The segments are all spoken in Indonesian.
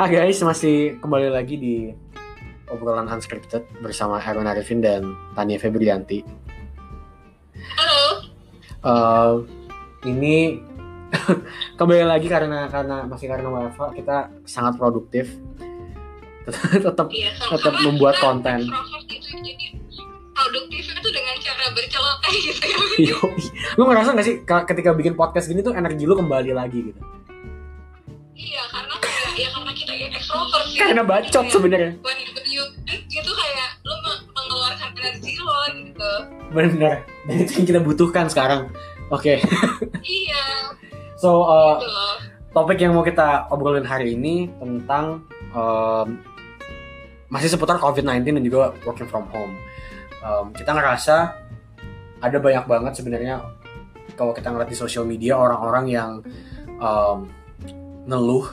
Hai guys, masih kembali lagi di obrolan unscripted bersama Aaron Arifin dan Tania Febrianti. Halo. Uh, ini kembali lagi karena karena masih karena WFH kita sangat produktif. tetap Iya, tetap membuat konten. gitu, jadi produktif itu dengan cara berceloteh gitu ya. Yoi. Lu ngerasa gak sih ka- ketika bikin podcast gini tuh energi lu kembali lagi gitu? Iya, sih. Karena bacot sebenarnya. When you gitu kayak me- mengeluarkan energi lo gitu. Bener. Dan itu yang kita butuhkan sekarang. Oke. Iya, So uh, gitu loh. topik yang mau kita obrolin hari ini tentang um, masih seputar COVID-19 dan juga working from home. Um, kita ngerasa ada banyak banget sebenarnya kalau kita ngeliat di sosial media orang-orang yang um, ngeluh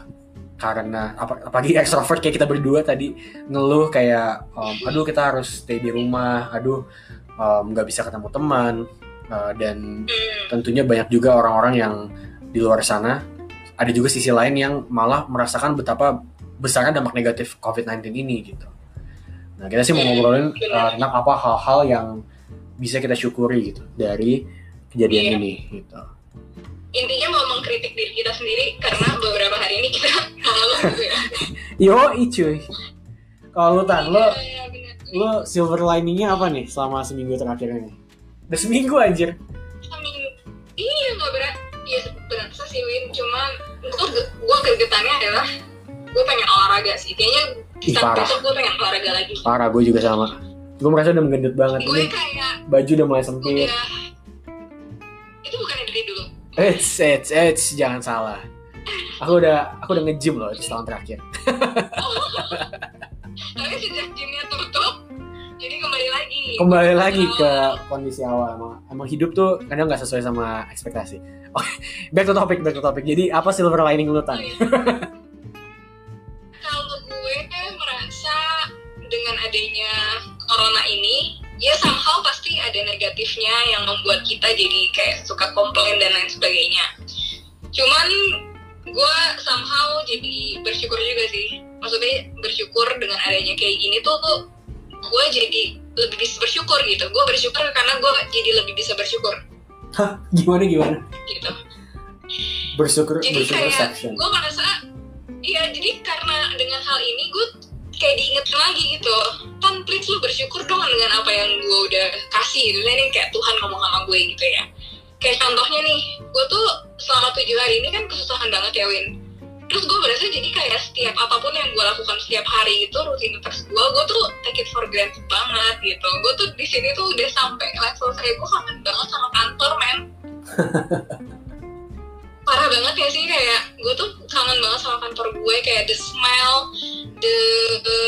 karena apa apalagi extrovert kayak kita berdua tadi ngeluh kayak um, aduh kita harus stay di rumah aduh um, nggak bisa ketemu teman uh, dan Hmm, tentunya banyak juga orang-orang yang di luar sana ada juga sisi lain yang malah merasakan betapa besarnya dampak negatif COVID-19 ini gitu. Nah kita sih mau ngobrolin uh, tentang apa hal-hal yang bisa kita syukuri gitu dari kejadian Iya. ini gitu. Intinya mau mengkritik diri kita sendiri karena beberapa hari ini kita mengeluh gitu ya. Yo cuy. Kalau lu tan, lo Iya, iya, lo silver liningnya apa nih selama seminggu terakhir ini? Udah seminggu anjir. Seminggu. Iya nggak berat. Iya berasa sih Win. Cuman gue gue gregetannya adalah gue pengen olahraga sih. Kayaknya Ih, parah. besok gue pengen olahraga lagi. Parah gue juga sama. Gue merasa udah menggendut banget. Gue kayak baju udah mulai sempit. udah Eits, eits, eits, jangan salah. Aku udah aku udah nge-gym loh di setahun terakhir. Tapi sejak gymnya tutup, jadi kembali lagi. Kembali lagi ke kondisi awal. Emang, emang hidup tuh kadang nggak sesuai sama ekspektasi. Oke, back to topic, back to topic. Jadi apa silver lining lu tan? Kalau gue merasa dengan adanya corona ini, ya somehow pasti ada negatifnya yang membuat kita jadi kayak suka komplain dan lain sebagainya. Cuman gue somehow jadi bersyukur juga sih. Maksudnya bersyukur dengan adanya kayak gini tuh gue jadi lebih bisa bersyukur gitu. Gue bersyukur karena gue jadi lebih bisa bersyukur Gimana gimana? gitu. Bersyukur, jadi bersyukur kayak section. gue merasa iya jadi karena dengan hal ini gue kayak diingetin lagi gitu gue udah kasih gitu ini kayak Tuhan ngomong sama gue gitu ya. Kayak contohnya nih gue tuh selama tujuh hari ini kan kesusahan banget ya Win. Terus gue berasa jadi kayak setiap apa pun yang gue lakukan setiap hari itu rutinitas gue gue tuh take it for granted banget gitu. Gue tuh di sini tuh udah sampai level kayak gue kangen banget sama kantor men. Parah banget ya sih kayak gue tuh kangen banget sama kantor gue kayak the smell the, the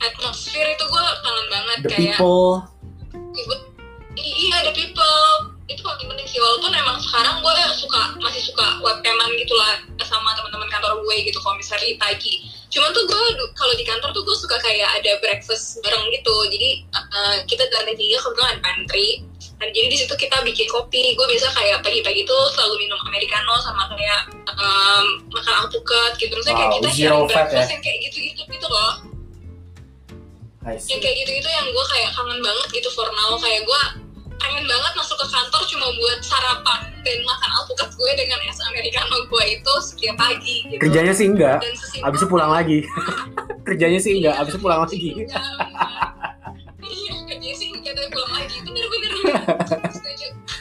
atmosphere itu gue kangen banget The kayak people. Gue i- iya the people itu paling penting sih walaupun emang sekarang gue suka masih suka webcaman gitu lah sama teman-teman kantor gue gitu kalau misalnya pagi. Cuman tuh gue kalau di kantor tuh gue suka kayak ada breakfast bareng gitu. Jadi uh, kita di lantai tiga kebetulan ada pantry. Dan jadi di situ kita bikin kopi. Gue biasa kayak pagi-pagi tuh selalu minum americano sama kayak um, makan alpukat gitu. Kayak Wow, kita zero sharing fat breakfast ya? yang kayak gitu-gitu gitu loh See. kayak gitu-gitu yang gue kayak kangen banget gitu for now kayak gue pengen banget masuk ke kantor cuma buat sarapan dan makan alpukat gue dengan es americano gue itu setiap pagi gitu Kerjanya sih enggak, abis itu pulang lagi. Kerjanya sih enggak, abis itu pulang lagi. Iya, iya kerjanya sih enggak tapi pulang lagi bener bener bener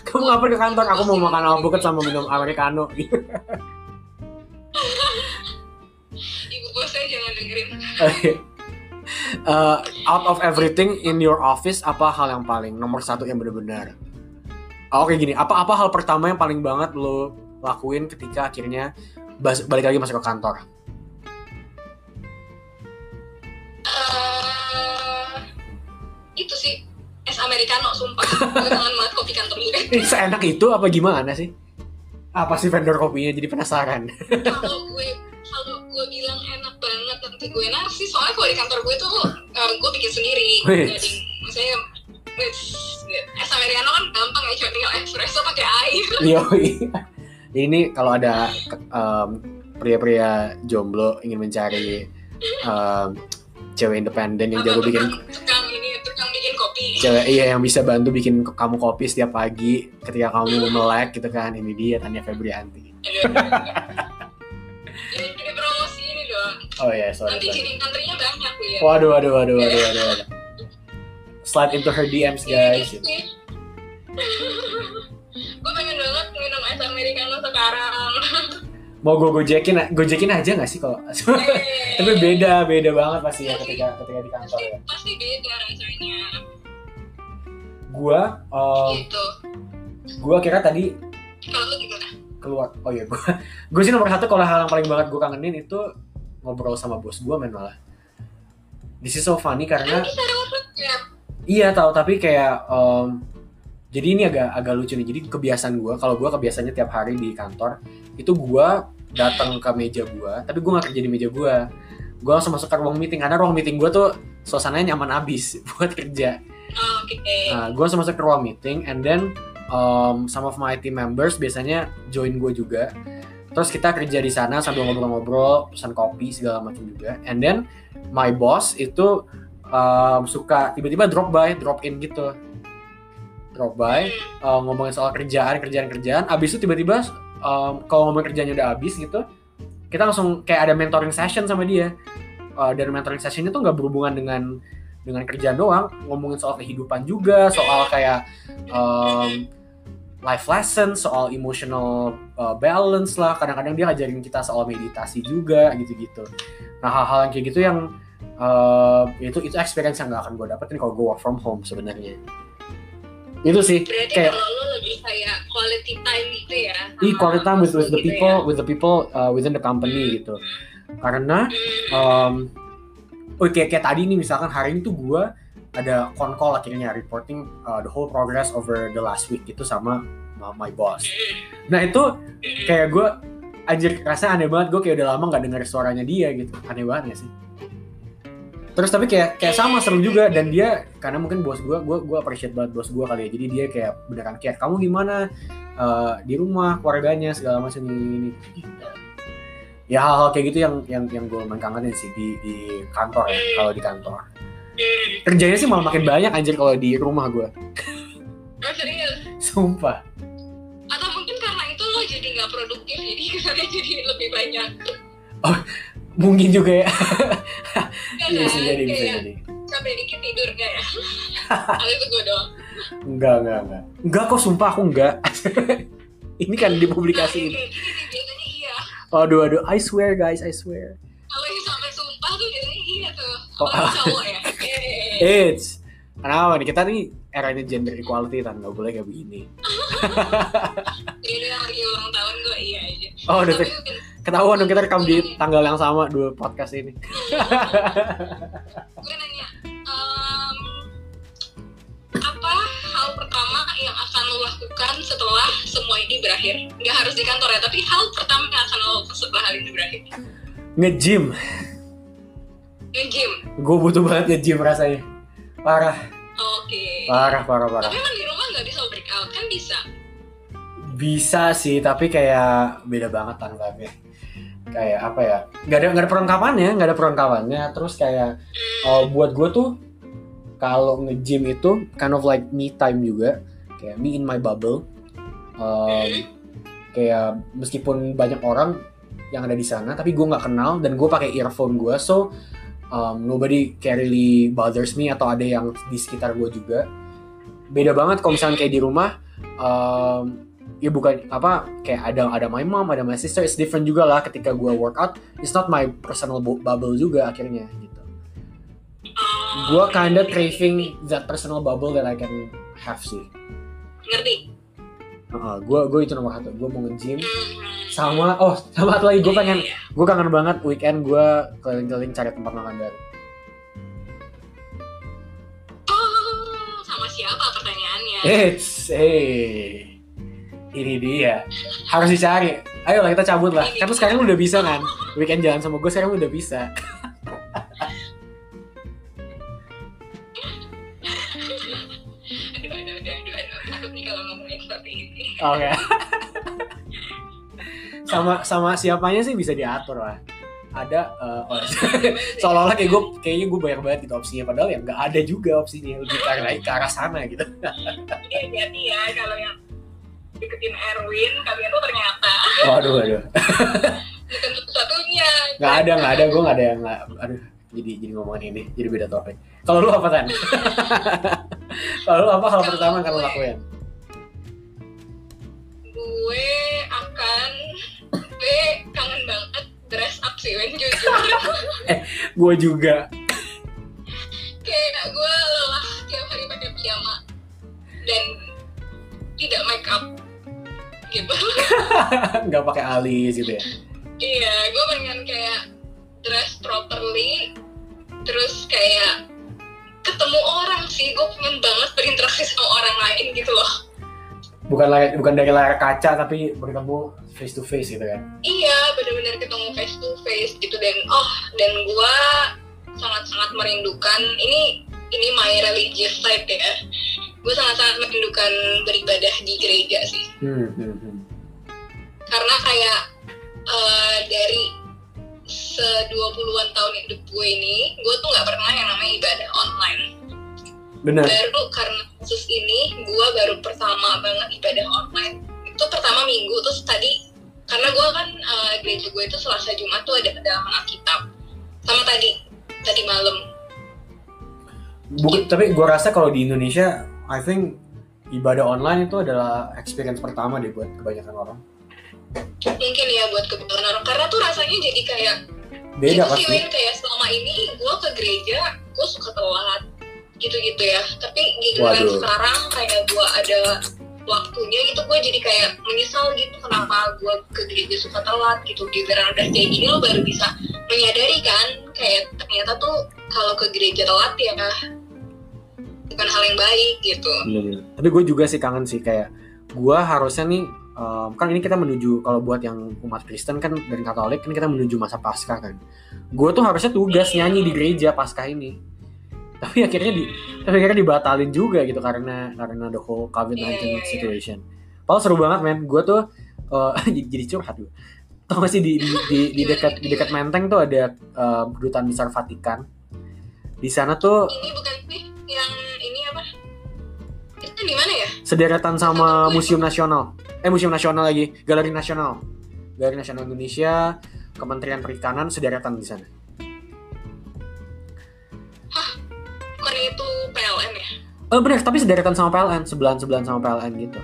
Kamu ngapain ke kantor? Aku mau makan alpukat sama minum americano. ibu bos saya jangan dengerin. Uh, out of everything in your office, apa hal yang paling nomor satu yang benar-benar? Oh, Oke gini, apa-apa hal pertama yang paling banget lo lakuin ketika akhirnya bas- balik lagi masuk ke kantor? Eh, itu sih es americano sumpah gue kangen banget kopi kantor gue seenak itu apa gimana sih? Apa sih vendor kopinya? Jadi penasaran. kalau gue kalau gue bilang enak banget nanti gue nasi soalnya kalau di kantor gue tuh uh, gue bikin sendiri jadi wih, es americano kan gampang ya cuma tinggal espresso pakai air Yoi. ini kalau ada em, pria-pria jomblo ingin mencari em, cewek independen yang jago bikin tukang, cewek iya yang bisa bantu bikin kamu kopi setiap pagi ketika kamu melek gitu kan ini dia Tania Febrianti jadi promosi ini dong. oh ya sorry Nanti sorry. banyak ya. waduh waduh waduh waduh waduh, waduh. slide into her DMs guys Iya, iya. gue pengen banget minum es americano sekarang. mau gue gojekin gojekin aja nggak sih kalau tapi beda beda banget pasti ya ketika ketika di kantor ya pasti beda rasanya. Gua em, gitu. gua kira tadi Kalau lu gimana? keluar oh iya gua gua sih nomor satu kalau hal yang paling banget gua kangenin itu ngobrol sama bos gua men malah this is so funny karena WhatsApp. iya tahu tapi kayak em, jadi ini agak agak lucu nih jadi kebiasaan gua kalau gua kebiasaannya tiap hari di kantor itu gua datang ke meja gua tapi gua nggak kerja di meja gua gua langsung masuk ke ruang meeting karena ruang meeting gua tuh suasananya nyaman abis buat kerja Oh, Oke. Nah, gue ke ruang meeting, and then um, some of my team members biasanya join gue juga. Terus kita kerja di sana sambil ngobrol-ngobrol, pesan kopi segala macam juga. And then my boss itu um, suka tiba-tiba drop by, drop in gitu, drop by uh, ngomongin soal kerjaan, kerjaan, kerjaan. Abis itu tiba-tiba um, kalau ngomongin kerjanya udah abis gitu, kita langsung kayak ada mentoring session sama dia. Uh, dan mentoring sessionnya tuh nggak berhubungan dengan dengan kerjaan doang, ngomongin soal kehidupan juga, soal kayak um, life lesson, soal emotional uh, balance lah. Kadang-kadang dia ngajarin kita soal meditasi juga gitu-gitu. Nah hal-hal yang kayak gitu yang uh, itu itu experience yang gak akan gue dapetin kalau gue work from home sebenarnya. Itu sih Berarti kayak kalau lu lebih kayak quality time gitu ya. i quality time with, with the gitu people ya. with the people uh, within the company gitu. Karena Hmm. um, oh kayak, kayak tadi nih misalkan hari ini tuh gue ada con call akhirnya reporting uh, the whole progress over the last week gitu sama ma- my boss. Nah itu kayak gue anjir rasanya aneh banget. Gue kayak udah lama nggak denger suaranya dia gitu. Aneh banget gak sih? Terus tapi kayak kayak sama seru juga. Dan dia karena mungkin bos gue gue gue appreciate banget bos gue kali ya. Jadi dia kayak beneran kayak kamu gimana? Eh, di rumah keluarganya segala macam ini. Ya hal-hal kayak gitu yang yang yang gue main kangenin sih di di kantor ya kalau di kantor kerjanya sih malah makin banyak anjir kalau di rumah gue Oh, serius? sumpah Atau mungkin karena itu lo jadi nggak produktif, jadi kesannya jadi lebih banyak. mungkin juga ya Iya, bisa jadi bisa jadi Sampai dikit tidur nggak ya? Atau itu gue doang. Enggak, enggak, enggak. Enggak kok, sumpah aku enggak. Ini kan dipublikasiin. Aduh, aduh, I swear guys, I swear. Kalau yang sampai sumpah tuh biasanya iya tuh. Oh, cowok ya. It's Kenapa nih? Kita nih eranya gender equality kan, nggak boleh kayak begini. Jadi yang lagi ulang tahun gue iya aja. Oh, udah Tapi ketahuan dong kita rekam di tanggal yang sama dua podcast ini. gue nanya, lo lakukan setelah semua ini berakhir? Nggak harus di kantor ya, tapi hal pertama yang akan lo lakukan setelah hal ini berakhir? Nge-gym. Nge-gym. Gue butuh banget nge-gym rasanya. Parah, Oke. parah, parah, parah. Tapi emang di rumah nggak bisa workout kan bisa. Bisa sih, tapi kayak beda banget kan vibe Kayak apa ya? Gak ada, gak ada perlengkapannya, gak ada perlengkapannya. Terus kayak uh, buat gue tuh kalau nge-gym itu kind of like me time juga. Kayak me in my bubble. Um, kayak meskipun banyak orang yang ada di sana, tapi gue nggak kenal dan gue pakai earphone gue, so um, nobody can really bothers me atau ada yang di sekitar gue juga. Beda banget kalau misalnya kayak di rumah. Um, ya bukan apa kayak ada ada my mom ada my sister it's different juga lah ketika gue workout it's not my personal bu- bubble juga akhirnya gitu gue kinda craving that personal bubble that I can have sih Ngerti. gue gue itu nomor satu. Gue mau nge-gym. Hmm. sama oh sama satu lagi. Gue Iya, pengen iya. gue kangen banget weekend gue keliling-keliling cari tempat makan baru. Oh, sama siapa pertanyaannya? it's hey ini dia. Harus dicari. Ayo lah kita cabut lah. Lu sekarang udah bisa kan? Weekend jalan sama gue sekarang udah bisa oke. Sama sama siapanya sih bisa diatur lah. Ada eh, oh, seolah-olah kayak gue kayaknya gue banyak banget gitu opsinya padahal ya nggak ada juga opsinya. Lebih ke arah, ke arah sana gitu. Jadi hati-hati ya kalau yang deketin Erwin kalian tuh ternyata. Waduh waduh. Bukan satu-satunya. nggak ada nggak ada. Gue nggak ada yang nggak aduh jadi jadi ngomongin ini jadi beda topik. Kalau lu apa tan? Kalau lu apa hal Kalau pertama yang kamu gue- lakuin Gue akan gue kangen banget dress up sih Win jujur. Gue juga. Kayak gue lelah tiap hari pakai piyama dan tidak make up gitu. Nggak pakai alis gitu ya? Iya gue pengen kayak dress properly terus kayak ketemu orang sih. Gue pengen banget berinteraksi sama orang lain gitu loh bukan layar, bukan dari layar kaca tapi bertemu face to face gitu kan? Iya benar-benar ketemu face to face gitu. Dan oh dan gue sangat-sangat merindukan ini ini my religious side ya. Gue sangat-sangat merindukan beribadah di gereja sih. Hmm, hmm, hmm. karena kayak eh, dari se 20-an tahun hidup gue ini gue tuh nggak pernah yang namanya ibadah online benar. Baru karena kasus ini gue baru pertama banget ibadah online. Itu pertama minggu terus tadi karena gue kan eh, gereja gue itu selasa jumat tuh ada pendalaman alkitab. Sama tadi tadi malam. Bukan, tapi gue rasa kalau di Indonesia I think ibadah online itu adalah experience pertama deh buat kebanyakan orang. Mungkin ya buat kebetulan orang. Karena tuh rasanya jadi kayak beda itu sih pasti. Win. Kayak selama ini gue ke gereja gue suka telat gitu-gitu ya. Tapi giliran Waduh. sekarang kayak gue ada waktunya gitu gue jadi kayak menyesal gitu kenapa gue ke gereja suka telat gitu. Giliran udah kayak gini lo baru bisa menyadari kan kayak ternyata tuh kalau ke gereja telat ya bukan hal yang baik gitu. Tapi gue juga sih kangen sih kayak gue harusnya nih um, kan ini kita menuju kalau buat yang umat Kristen kan dan Katolik kan kita menuju masa Paskah kan. Gue tuh harusnya tugas nyanyi di gereja Paskah ini tapi akhirnya di tapi akhirnya dibatalin juga gitu karena karena the whole COVID-19 Iya, iya, iya. situation. Padahal seru banget men, gue tuh uh, jadi, jadi curhat gue. Tau gak sih di di, di, di dekat di dekat Menteng tuh ada uh, kedutaan besar Vatikan. Di sana tuh ini bukan sih yang ini apa itu di mana ya sederetan sama Museum Nasional. Eh Museum Nasional lagi, Galeri Nasional. Galeri Nasional Indonesia, Kementerian Perikanan sederetan di sana. Ya Eh bener, tapi sederetan sama PLN, sebelahan-sebelahan sama PLN gitu.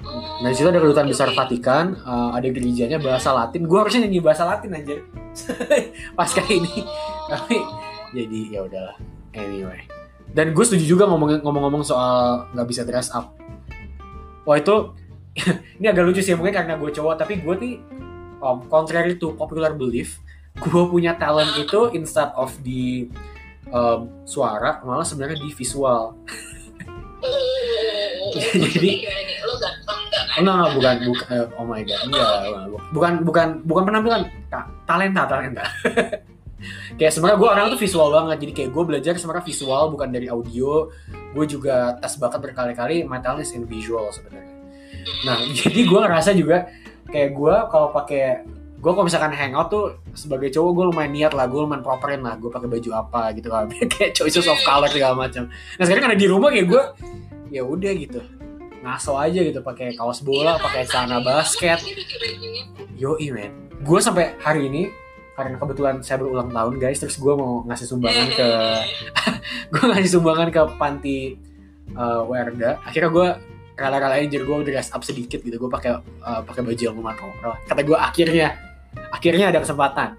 Oh, Nah di situ ada kedutaan besar oke. Vatikan, eh, ada gerejanya bahasa Latin. Gue harusnya nyanyi bahasa Latin aja. Pasca ini, Oh. tapi jadi ya udahlah. Anyway, dan gue setuju juga ngomong- ngomong-ngomong soal nggak bisa dress up. Wah itu ini agak lucu sih mungkin karena gue cowok, tapi gue nih um, contrary to popular belief, gue punya talent itu instead of di um, suara, malah sebenarnya di visual. Oh, Jadi-? Oh, enggak, enggak, bukan, bukan, eh, oh my god, enggak, bukan, bukan, bukan penampilan, Ta- talenta, talenta. kayak sebenarnya gue orang tuh visual banget, jadi kayak gue belajar sebenarnya visual bukan dari audio, gue juga tes bakat berkali-kali, my talent is in visual sebenarnya. Nah, jadi gue ngerasa juga kayak gue kalau pakai gue kalau misalkan hangout tuh sebagai cowok gue lumayan niat lah gue lumayan properin lah gue pakai baju apa gitu kan. Kayak choices of color segala macam. Nah sekarang karena di rumah kayak gue ya udah gitu. Ngaso aja gitu pakai kaos bola Iya, pakai celana Iya, basket. yo men. Gue sampai hari ini karena kebetulan saya berulang tahun guys terus gue mau ngasih sumbangan ke gue ngasih sumbangan ke panti uh, Werda. Akhirnya gue rela-relain jadi gue dress up sedikit gitu. Gue pakai uh, pakai baju yang lumayan kata gue akhirnya akhirnya ada kesempatan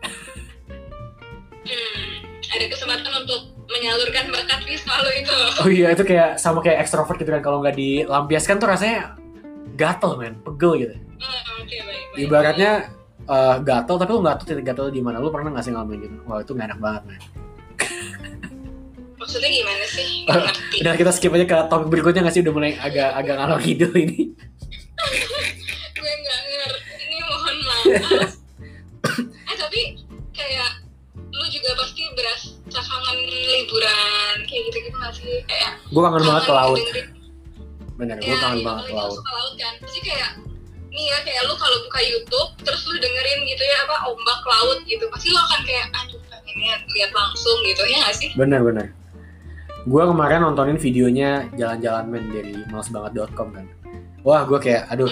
Hmm, ada kesempatan untuk menyalurkan bakat visual lo itu. oh iya itu kayak sama kayak ekstrovert gitu kan kalau nggak dilampiaskan tuh rasanya gatel men pegel gitu Hmm, Oke baik. baik. ibaratnya uh, gatel tapi lu nggak tahu titik gatel di mana lu pernah nggak sih ngalamin gitu wah itu gak enak banget men Maksudnya gimana sih? Nggak ngerti. udah kita skip aja ke topik berikutnya nggak sih udah mulai agak agak ngalor ngidul ini Gue nggak ngerti. Ini mohon maaf. Berasa kangen liburan kayak gitu gitu nggak sih? Kayak gue kangen banget ke laut. dengerin- bener gue Ya, kangen iya, banget ke laut. kan. Pasti kayak nih ya kayak lu kalau buka YouTube terus lu dengerin gitu ya apa ombak laut gitu pasti lu akan kayak aduh pengennya lihat langsung gitu ya nggak sih? Bener-bener gue kemarin nontonin videonya jalan-jalan men dari malesbanget.com kan. Wah gue kayak aduh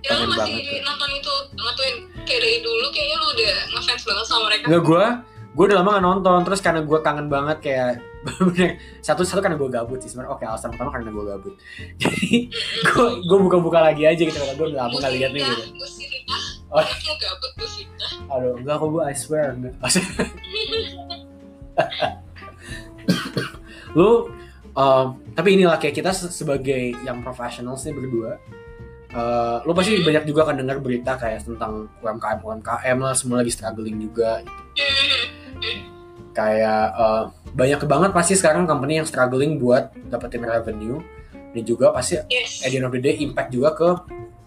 ya lu pengen masih banget. tuh. nonton itu nontonin kayak dari dulu kayaknya lu udah ngefans banget sama mereka. Nggak gue, gue udah lama gak nonton terus karena gue kangen banget kayak satu satu karena gue gabut sih sebenarnya oke alasan pertama karena gue gabut. Jadi gue gue buka-buka lagi aja gitu karena gue udah lama gak lihat nih gitu. Oh. aduh enggak kok gue I swear. Enggak lu um, tapi inilah kayak kita se- sebagai yang profesional sih berdua uh, lu pasti banyak juga kan dengar berita kayak tentang UMKM UMKM lah semua lagi struggling juga kayak uh, banyak banget pasti sekarang company yang struggling buat dapetin revenue dan juga pasti yes at the end of the day impact juga ke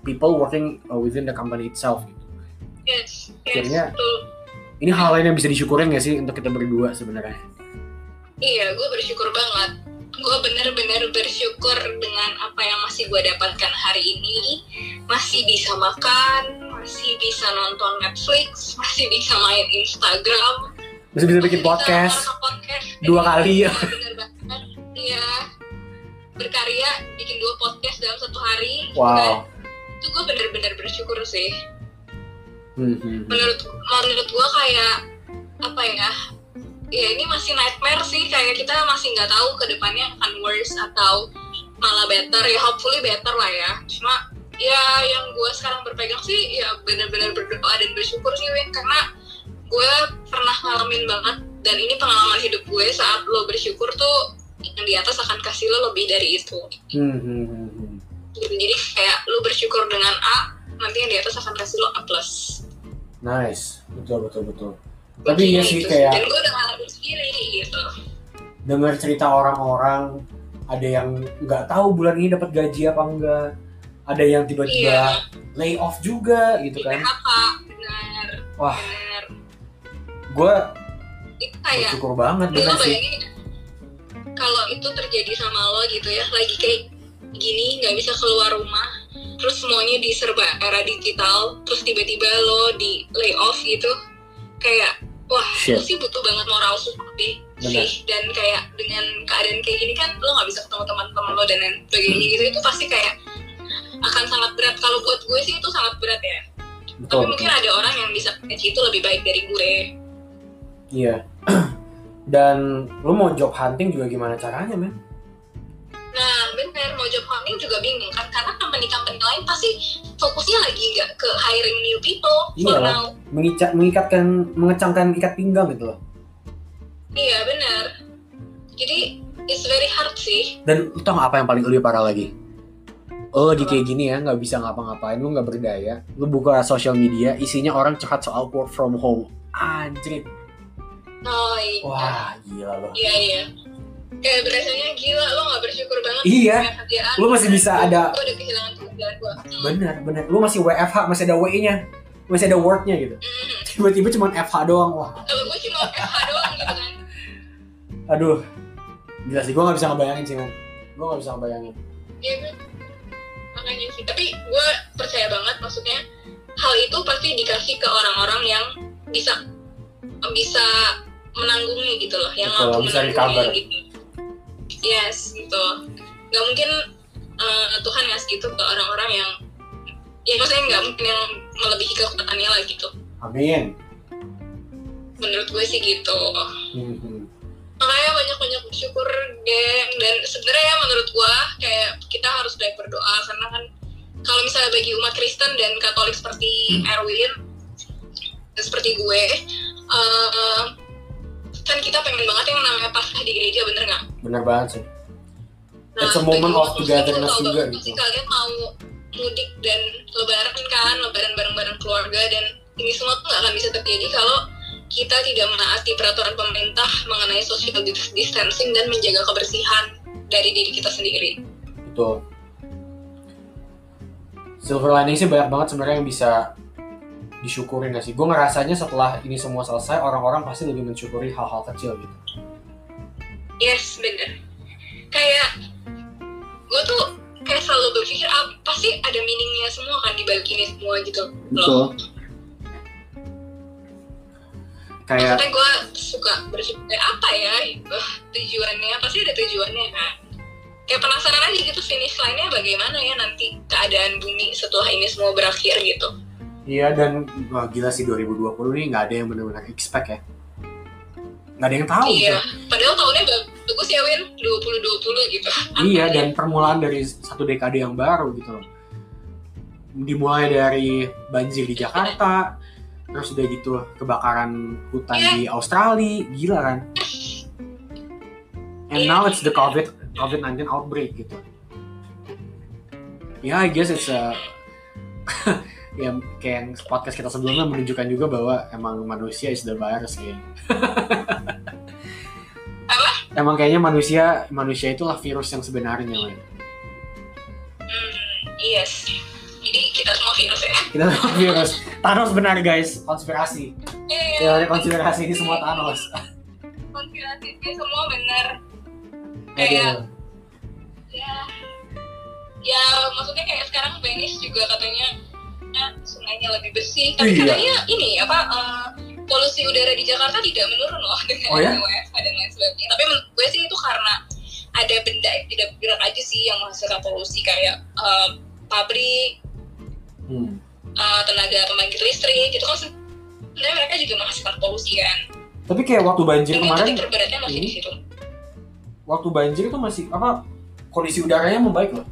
people working uh, within the company itself gitu. yes yes Akhirnya- betul ini hal lain yang bisa disyukurin gak sih untuk kita berdua sebenarnya Iya, gue bersyukur banget. Gue bener-bener bersyukur dengan apa yang masih gue dapatkan hari ini. Masih bisa makan, masih bisa nonton Netflix, masih bisa main Instagram. Bisa bikin podcast podcast. dua kali ya Iya. Berkarya, bikin dua podcast dalam satu hari. wow Dan itu gue bener-bener bersyukur sih. Hmm, hmm, hmm. menurut menurut gua kayak apa ya ya ini masih nightmare sih kayak kita masih nggak tahu ke depannya akan worse atau malah better ya hopefully better lah ya cuma ya yang gua sekarang berpegang sih ya benar-benar berdoa dan bersyukur sih Win karena gue pernah ngalamin banget dan ini pengalaman hidup gue saat lo bersyukur tuh yang di atas akan kasih lo lebih dari itu Hmm, hmm, hmm, hmm. gitu. jadi kayak lo bersyukur dengan A nanti yang di atas akan kasih lo A plus nice betul betul betul tapi iya sih Gitu. kayak dan gue udah ngalamin sendiri gitu dengar cerita orang-orang ada yang nggak tahu bulan ini dapat gaji apa enggak ada yang tiba-tiba Iya. lay off juga gitu kan PHK benar Wah. benar gue itu kayak bersyukur banget bener sih. bayangin kalau itu terjadi sama lo gitu ya lagi kayak gini nggak bisa keluar rumah terus semuanya di serba era digital terus tiba-tiba lo di lay off gitu kayak wah Shit. lu sih butuh banget moral support deh Benar. sih dan kayak dengan keadaan kayak gini kan lo nggak bisa ketemu teman-teman lo dan lain sebagainya gitu. Itu pasti kayak akan sangat berat. Kalau buat gue sih itu sangat berat ya. Tapi betul mungkin ada orang yang bisa itu lebih baik dari gue iya. Dan lu mau job hunting juga gimana caranya men? Nah, bener. Mau job hunting juga bingung kan. Karena company-company lain pasti fokusnya lagi nggak ke hiring new people. For Iya lah. now. mengikat mengikatkan mengecangkan ikat pinggang gitu loh. Iya bener. Jadi it's very hard sih. dan lu tau gak apa yang paling lebih parah lagi? Lo lagi kayak gini ya nggak bisa ngapa-ngapain lu nggak berdaya. Lu buka sosial media isinya orang curhat soal work from home. Anjrit Oh iya. wah gila lo Iya iya. Kayak berasanya gila lo nggak bersyukur banget. Iya. Lu masih bisa ada- Gue udah kehilangan pekerjaan gue. bener bener lu masih WFH masih ada W nya masih ada wordnya gitu Hmm. tiba-tiba cuma FH doang wah Kalau gue cuma FH doang gitu kan. aduh gila sih gue nggak bisa ngebayangin sih man gue nggak bisa ngebayangin Iya kan. Makanya sih. Tapi gue percaya banget maksudnya hal itu pasti dikasih ke orang-orang yang bisa bisa menanggungnya gitu loh, yang Betul, mampu bisa recover. gitu. Yes, gitu. Gak mungkin eh, Tuhan ngasih gitu ke orang-orang yang ya maksudnya nggak mungkin yang melebihi kekuatannya lah gitu. amin Menurut gue sih gitu. Hmm, makanya banyak-banyak bersyukur geng dan sebenarnya ya menurut gua kayak kita harus banyak berdoa karena kan kalau misalnya bagi umat Kristen dan Katolik seperti Erwin dan seperti gue eh, kan kita pengen banget yang namanya Paskah di gereja bener nggak? bener banget sih It's a moment of togetherness tahu juga gitu. pasti kalian mau mudik dan lebaran kan lebaran bareng-bareng keluarga dan ini semua tuh nggak akan bisa terjadi kalau kita tidak menaati peraturan pemerintah mengenai social dis- distancing dan menjaga kebersihan dari diri kita sendiri. betul silver lining sih banyak banget sebenarnya yang bisa disyukurin gak sih? Gue ngerasanya setelah ini semua selesai orang-orang pasti lebih mensyukuri hal-hal kecil gitu. Yes, bener. Kayak gue tuh kayak selalu berpikir apa pasti ada meaningnya semua kan di balik ini semua gitu betul. Loh. kayak Maksudnya gue suka berpikir "Eh, apa ya gitu tujuannya? Pasti ada tujuannya kan? Kayak penasaran aja gitu finish line-nya bagaimana ya nanti keadaan bumi setelah ini semua berakhir gitu iya dan wah gila sih 2020 nih nggak ada yang benar-benar expect ya nggak ada yang tahu iya gitu. padahal tahunnya bagus ya Win 2020 gitu iya Apa dan ya? permulaan dari satu dekade yang baru gitu loh dimulai dari banjir di Jakarta terus udah gitu kebakaran hutan Iya. di Australia gila kan and Iya. now it's the COVID COVID-19 outbreak gitu ya I guess it's a ya kayak yang podcast kita sebelumnya menunjukkan juga bahwa emang manusia is the virus kayaknya emang kayaknya manusia manusia itulah virus yang sebenarnya man. hmm, yes. Jadi kita semua virus ya? Kita semua virus. Thanos benar guys. Konspirasi. Iya, teori konspirasi ini semua Thanos. Konspirasi ini semua benar. Aduh. Kayak- ya ya maksudnya kayak sekarang Venice juga katanya ya, sungainya lebih bersih tapi Iya. katanya ini apa eh, polusi udara di Jakarta tidak menurun loh dengan Oh ya? WFH dan lain sebagainya tapi menurut gue sih itu karena ada benda yang tidak bergerak aja sih yang menghasilkan polusi kayak eh, pabrik Hmm. eh, tenaga pembangkit listrik gitu kan sebenarnya mereka juga menghasilkan polusi kan tapi kayak waktu banjir dan itu kemarin terberatnya masih di ini situ waktu banjir itu masih apa kondisi udaranya membaik loh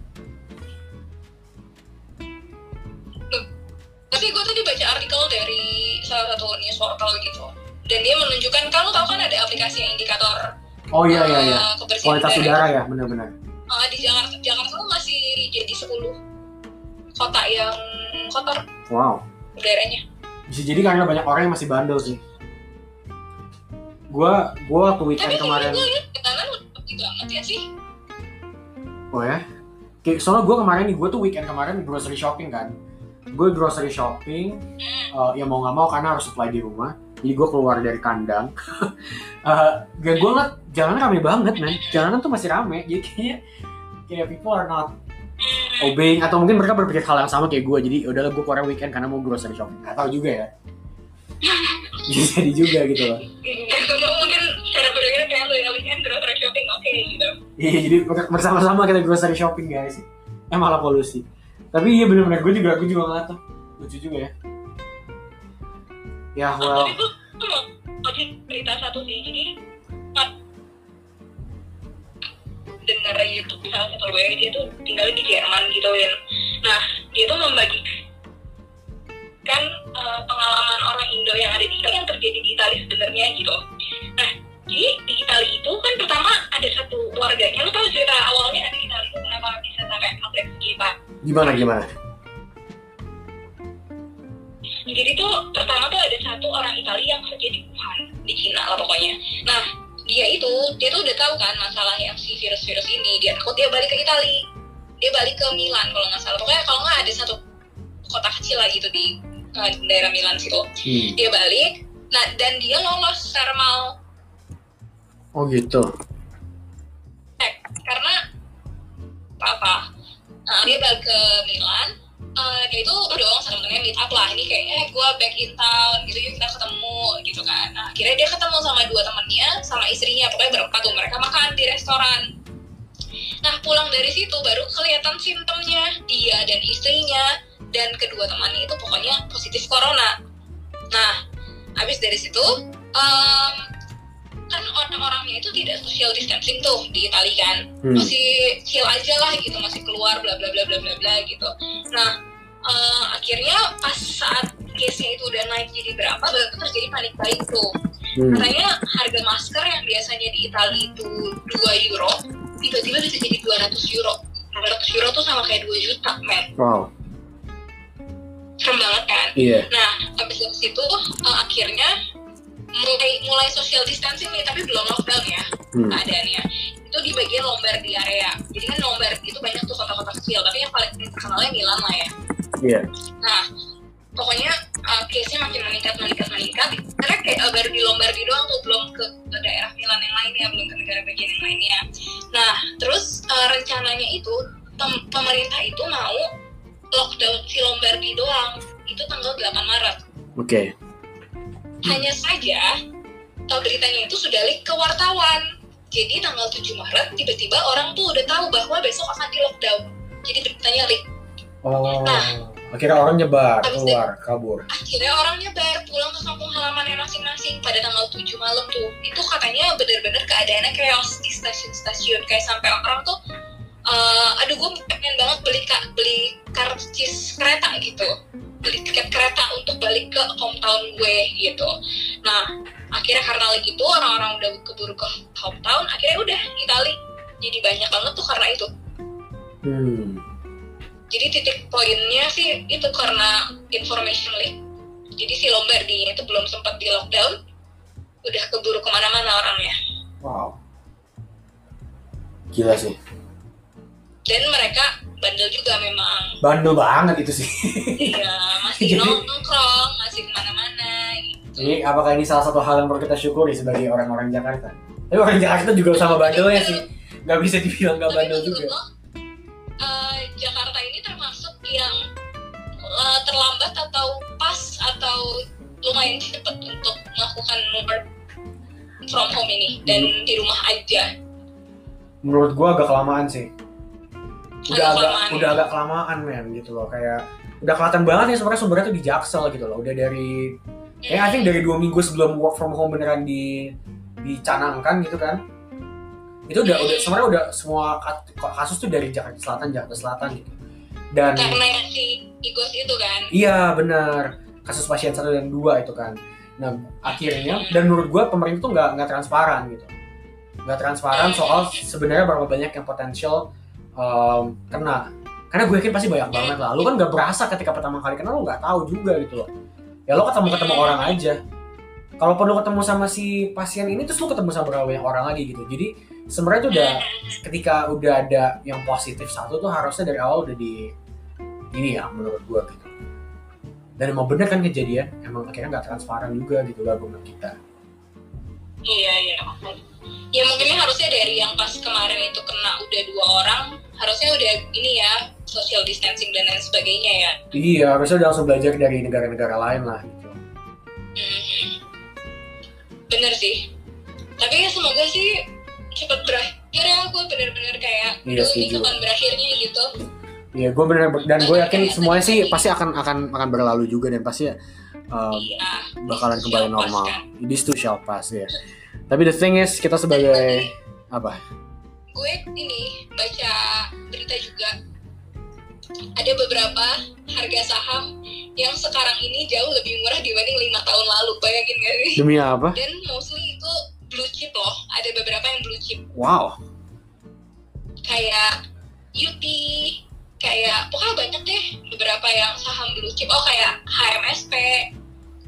tapi gue tadi baca artikel dari salah satu news portal gitu. Dan dia menunjukkan kamu tahu kan ada aplikasi yang indikator oh iya iya iya. eh, kualitas udara. ya benar-benar. Eh, di Jakarta Jakarta tuh masih jadi 10 kota yang kotor wow. udaranya. Bisa jadi karena banyak orang yang masih bandel sih. Gua gua waktu weekend tapi kemarin gue ketanan lebih banget ya sih. Oh ya? Kayak, soalnya gua kemarin nih gua tuh weekend kemarin grocery shopping kan gue grocery shopping eh, ya mau nggak mau karena harus supply di rumah. Jadi gue keluar dari kandang. Gak gue ngeliat jalanan rame banget men. Jalanan tuh masih rame jadi kayaknya kayak people are not obeying atau mungkin mereka berpikir hal yang sama kayak gue. Jadi "Ya udahlah gue keluar weekend karena mau grocery shopping. Nggak tahu juga ya. Bisa jadi juga gitu loh. Atau mungkin cara berpikirnya kayak lu ya weekend grocery shopping oke gitu. Iya jadi bersama-sama kita grocery shopping guys. Eh malah polusi tapi iya bener-bener gue juga gue juga ngeliat lucu juga ya. Ya well. Tapi cerita satu sih. Jadi pas denger YouTube salah satu gue dia tuh tinggal di Jerman gitu Win. Nah dia tuh membagi kan eh, pengalaman orang Indo yang ada di Italia yang terjadi di Italia sebenarnya gitu. Nah jadi di Italia itu kan pertama ada satu keluarganya lu tahu cerita awalnya gimana gimana? Jadi tuh pertama tuh ada satu orang Italia yang kerja di Wuhan di Cina lah pokoknya. Nah dia itu dia tuh udah tahu kan masalah yang si virus-virus ini. Dia takut dia balik ke Italia dia balik ke Milan kalau nggak salah. Pokoknya kalau nggak ada satu kota kecil lah gitu di eh, daerah Milan situ. Hmm. dia balik. Nah dan dia lolos thermal oh gitu. Check karena apa apa nah, dia balik ke Milan. Eh, dia itu dong sama temennya meet up lah. Ini kayak eh gue back in town gitu yuk kita ketemu gitu kan. Nah akhirnya dia ketemu sama dua temennya sama istrinya. Pokoknya berempat tuh mereka makan di restoran. Nah pulang dari situ baru kelihatan simptomnya. Dia dan istrinya dan kedua temannya itu pokoknya positif corona. Nah habis dari situ kan orang-orangnya itu tidak social distancing tuh di Itali kan. Hmm. masih chill aja lah gitu masih keluar bla bla bla bla bla bla gitu. Nah eh, akhirnya pas saat case nya itu udah naik jadi berapa baru terjadi panik buying tuh. Hmm. katanya harga masker yang biasanya di Italia itu 2 euro tiba-tiba bisa jadi 200 euro. 200 euro tuh sama kayak 2 juta men. Wow. Serem banget kan? Iya. Nah, habis dari situ eh, akhirnya mulai mulai social distancing nih, tapi belum lockdown ya hmm. keadaannya. Itu di bagian Lombardi area. Jadi kan Lombardi itu banyak tuh kota-kota kecil, tapi yang paling terkenalnya Milan lah ya. iya Nah, pokoknya uh, case-nya makin meningkat, meningkat, meningkat. Karena kayak uh, baru di Lombardi doang tuh, belum ke, ke daerah Milan yang lainnya, belum ke negara bagian yang lainnya. Nah, terus uh, rencananya itu pemerintah itu mau lockdown si Lombardi doang itu tanggal 8 Maret oke hanya saja uh, beritanya itu sudah leak ke wartawan. Jadi tanggal 7 Maret tiba-tiba orang tuh udah tahu bahwa besok akan di lockdown. Jadi beritanya leak oh Nah. akhirnya orang nyebar keluar kabur. akhirnya orang nyebar pulang ke kampung halamannya masing-masing pada tanggal 7 malam tuh. Itu katanya bener-bener keadaannya chaos di stasiun-stasiun. Kayak sampai orang tuh eh, aduh gue pengen banget beli ka- beli karcis kereta gitu beli tiket kereta untuk balik ke hometown gue gitu. Nah akhirnya karena lagi itu orang-orang udah keburu ke hometown akhirnya udah Itali. Jadi banyak banget tuh karena itu. Hmm. jadi titik poinnya sih itu karena information leak. Jadi si Lombardi itu belum sempat di lockdown udah keburu ke mana-mana orangnya. Wow. Gila sih. Dan mereka bandel juga memang bandel banget itu sih iya masih nongkrong masih ke mana-mana gitu Jadi apakah ini salah satu hal yang perlu kita syukuri sebagai orang-orang Jakarta? Tapi orang Jakarta juga sama bandelnya sih. Gak bisa dibilang gak tapi bandel menurut juga. lo eh, Jakarta ini termasuk yang eh, terlambat atau pas atau lumayan cepat untuk melakukan work from home ini dan Hmm. di rumah aja Menurut gua agak kelamaan sih. Udah Agak udah agak kelamaan men gitu loh kayak udah kelihatan banget ya sebenarnya sumbernya tuh di Jaksel gitu loh. Udah dari kayak I think dari dua minggu sebelum work from home beneran di dicanangkan gitu kan. Itu udah udah sebenarnya udah semua kasus tuh dari Jakarta Selatan, Jakarta Selatan gitu. Dan karena si Igos itu kan Iya benar kasus pasien satu dan dua itu kan. Nah akhirnya dan menurut gue pemerintah tuh nggak nggak transparan gitu, nggak transparan soal sebenarnya berapa banyak yang potensial em, kena. Karena gue yakin pasti banyak banget lah. Lu kan nggak berasa ketika pertama kali kena lu nggak tahu juga gitu loh. Ya lo ketemu ketemu orang aja. Kalau perlu ketemu sama si pasien ini terus lu ketemu sama berapa banyak orang lagi gitu. Jadi sebenarnya tuh udah ketika udah ada yang positif satu tuh harusnya dari awal udah di ini ya menurut gua gitu dan emang bener kan kejadian emang akhirnya nggak transparan juga gitu lah argumen kita iya iya ya mungkin harusnya dari yang pas kemarin itu kena udah dua orang harusnya udah ini ya social distancing dan lain sebagainya ya. Iya harusnya udah langsung belajar dari negara-negara lain lah gitu. Mhm. bener sih. Tapi ya semoga sih cepat berakhir ya gue bener-bener kayak Iya, "Duh, ini kapan berakhirnya gitu. Iya gue bener dan gue yakin semuanya sih pasti akan akan akan berlalu juga dan pasti um, iya bakalan kembali normal. kan? this too shall pass ya. Tapi the thing is kita sebagai apa gue ini baca berita juga. Ada beberapa harga saham yang sekarang ini jauh lebih murah dibanding lima tahun lalu. Bayangin gak sih? Demi apa? Dan mostly itu blue chip loh. Ada beberapa yang blue chip. Wow. Kayak UT kayak pokoknya banyak deh beberapa yang saham blue chip. Oh kayak HMSP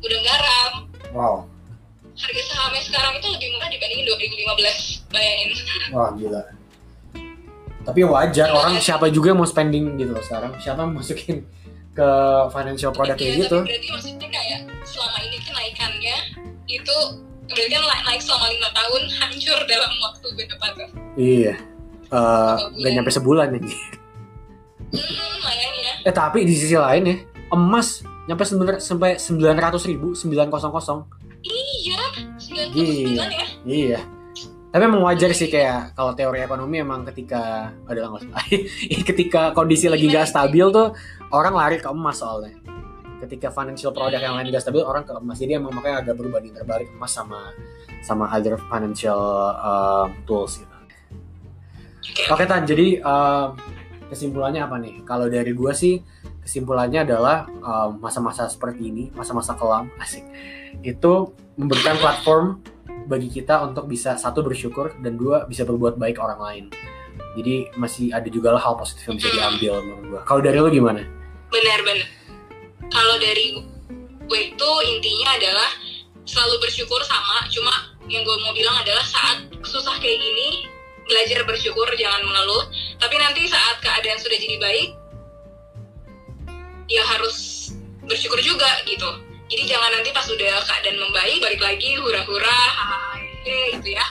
Gudang Garam. Wow. Harga sahamnya sekarang itu lebih murah dibandingin 2015 bayangin. Wah gila tapi wajar orang siapa juga yang mau spending gitu loh sekarang. Siapa yang masukin ke financial product Iya, kayak gitu? tapi berarti maksudnya kayak selama ini kenaikannya itu berarti kan naik, naik selama lima tahun hancur dalam waktu berapa tuh? Iya. Eh, nggak nyampe sebulan nih hmm, makanya. Eh tapi di sisi lain ya emas nyampe sebener- sampai sembilan ratus ribu sembilan kosong kosong. Iya 99 Gila. ya? iya tapi emang wajar sih kayak kalau teori ekonomi emang ketika adalah nggak usah. ketika kondisi lagi nggak stabil tuh orang lari ke emas soalnya ketika financial product yang lain nggak stabil orang ke emas jadi emang makanya agak berbanding terbalik emas sama sama other financial um, tools gitu oke Tan, jadi um, kesimpulannya apa nih? Kalau dari gua sih kesimpulannya adalah um, masa-masa seperti ini, masa-masa kelam, asik, itu memberikan platform bagi kita untuk bisa satu bersyukur dan dua bisa berbuat baik orang lain. Jadi masih ada juga lah hal positif yang bisa diambil menurut gua. Kalau dari lu gimana? benar-benar kalau dari gue itu intinya adalah selalu bersyukur sama cuma yang gue mau bilang adalah saat susah kayak gini belajar bersyukur jangan mengeluh tapi nanti saat keadaan sudah jadi baik ya harus bersyukur juga gitu jadi jangan nanti pas udah keadaan membaik balik lagi hura-hura hahaha gitu ya.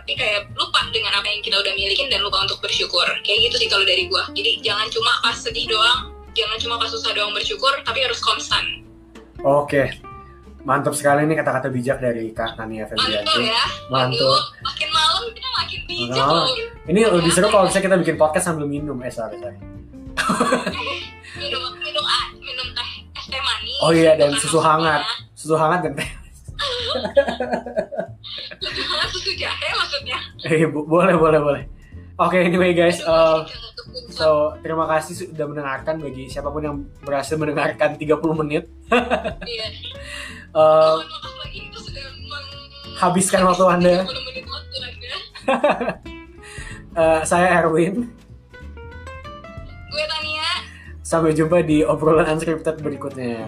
Tapi kayak lupa dengan apa yang kita udah milikin dan lupa untuk bersyukur. Kayak gitu sih kalau dari gua. Jadi jangan cuma pas sedih doang jangan cuma pas susah doang bersyukur tapi harus konstan. Oke, mantap sekali nih kata-kata bijak dari Kak Tania mantul Febrianti. ya. Mantul. Aduh, makin malam kita makin bijak Makin loh. Ini lebih seru kalau misalnya kita bikin podcast sambil minum. Eh, sorry, sorry. ah, minum Oh iya, dan susu hangat. maksudnya. Susu hangat dan teh. hangat susu jahe maksudnya Eh, bo- boleh, boleh, boleh. Oke, anyway guys, uh, so terima kasih sudah mendengarkan bagi siapa pun yang berhasil mendengarkan 30 menit. iya Uh, Habiskan waktu Anda. 30 menit waktu anda uh, saya Erwin. gue Tania Sampai jumpa di obrolan unscripted berikutnya.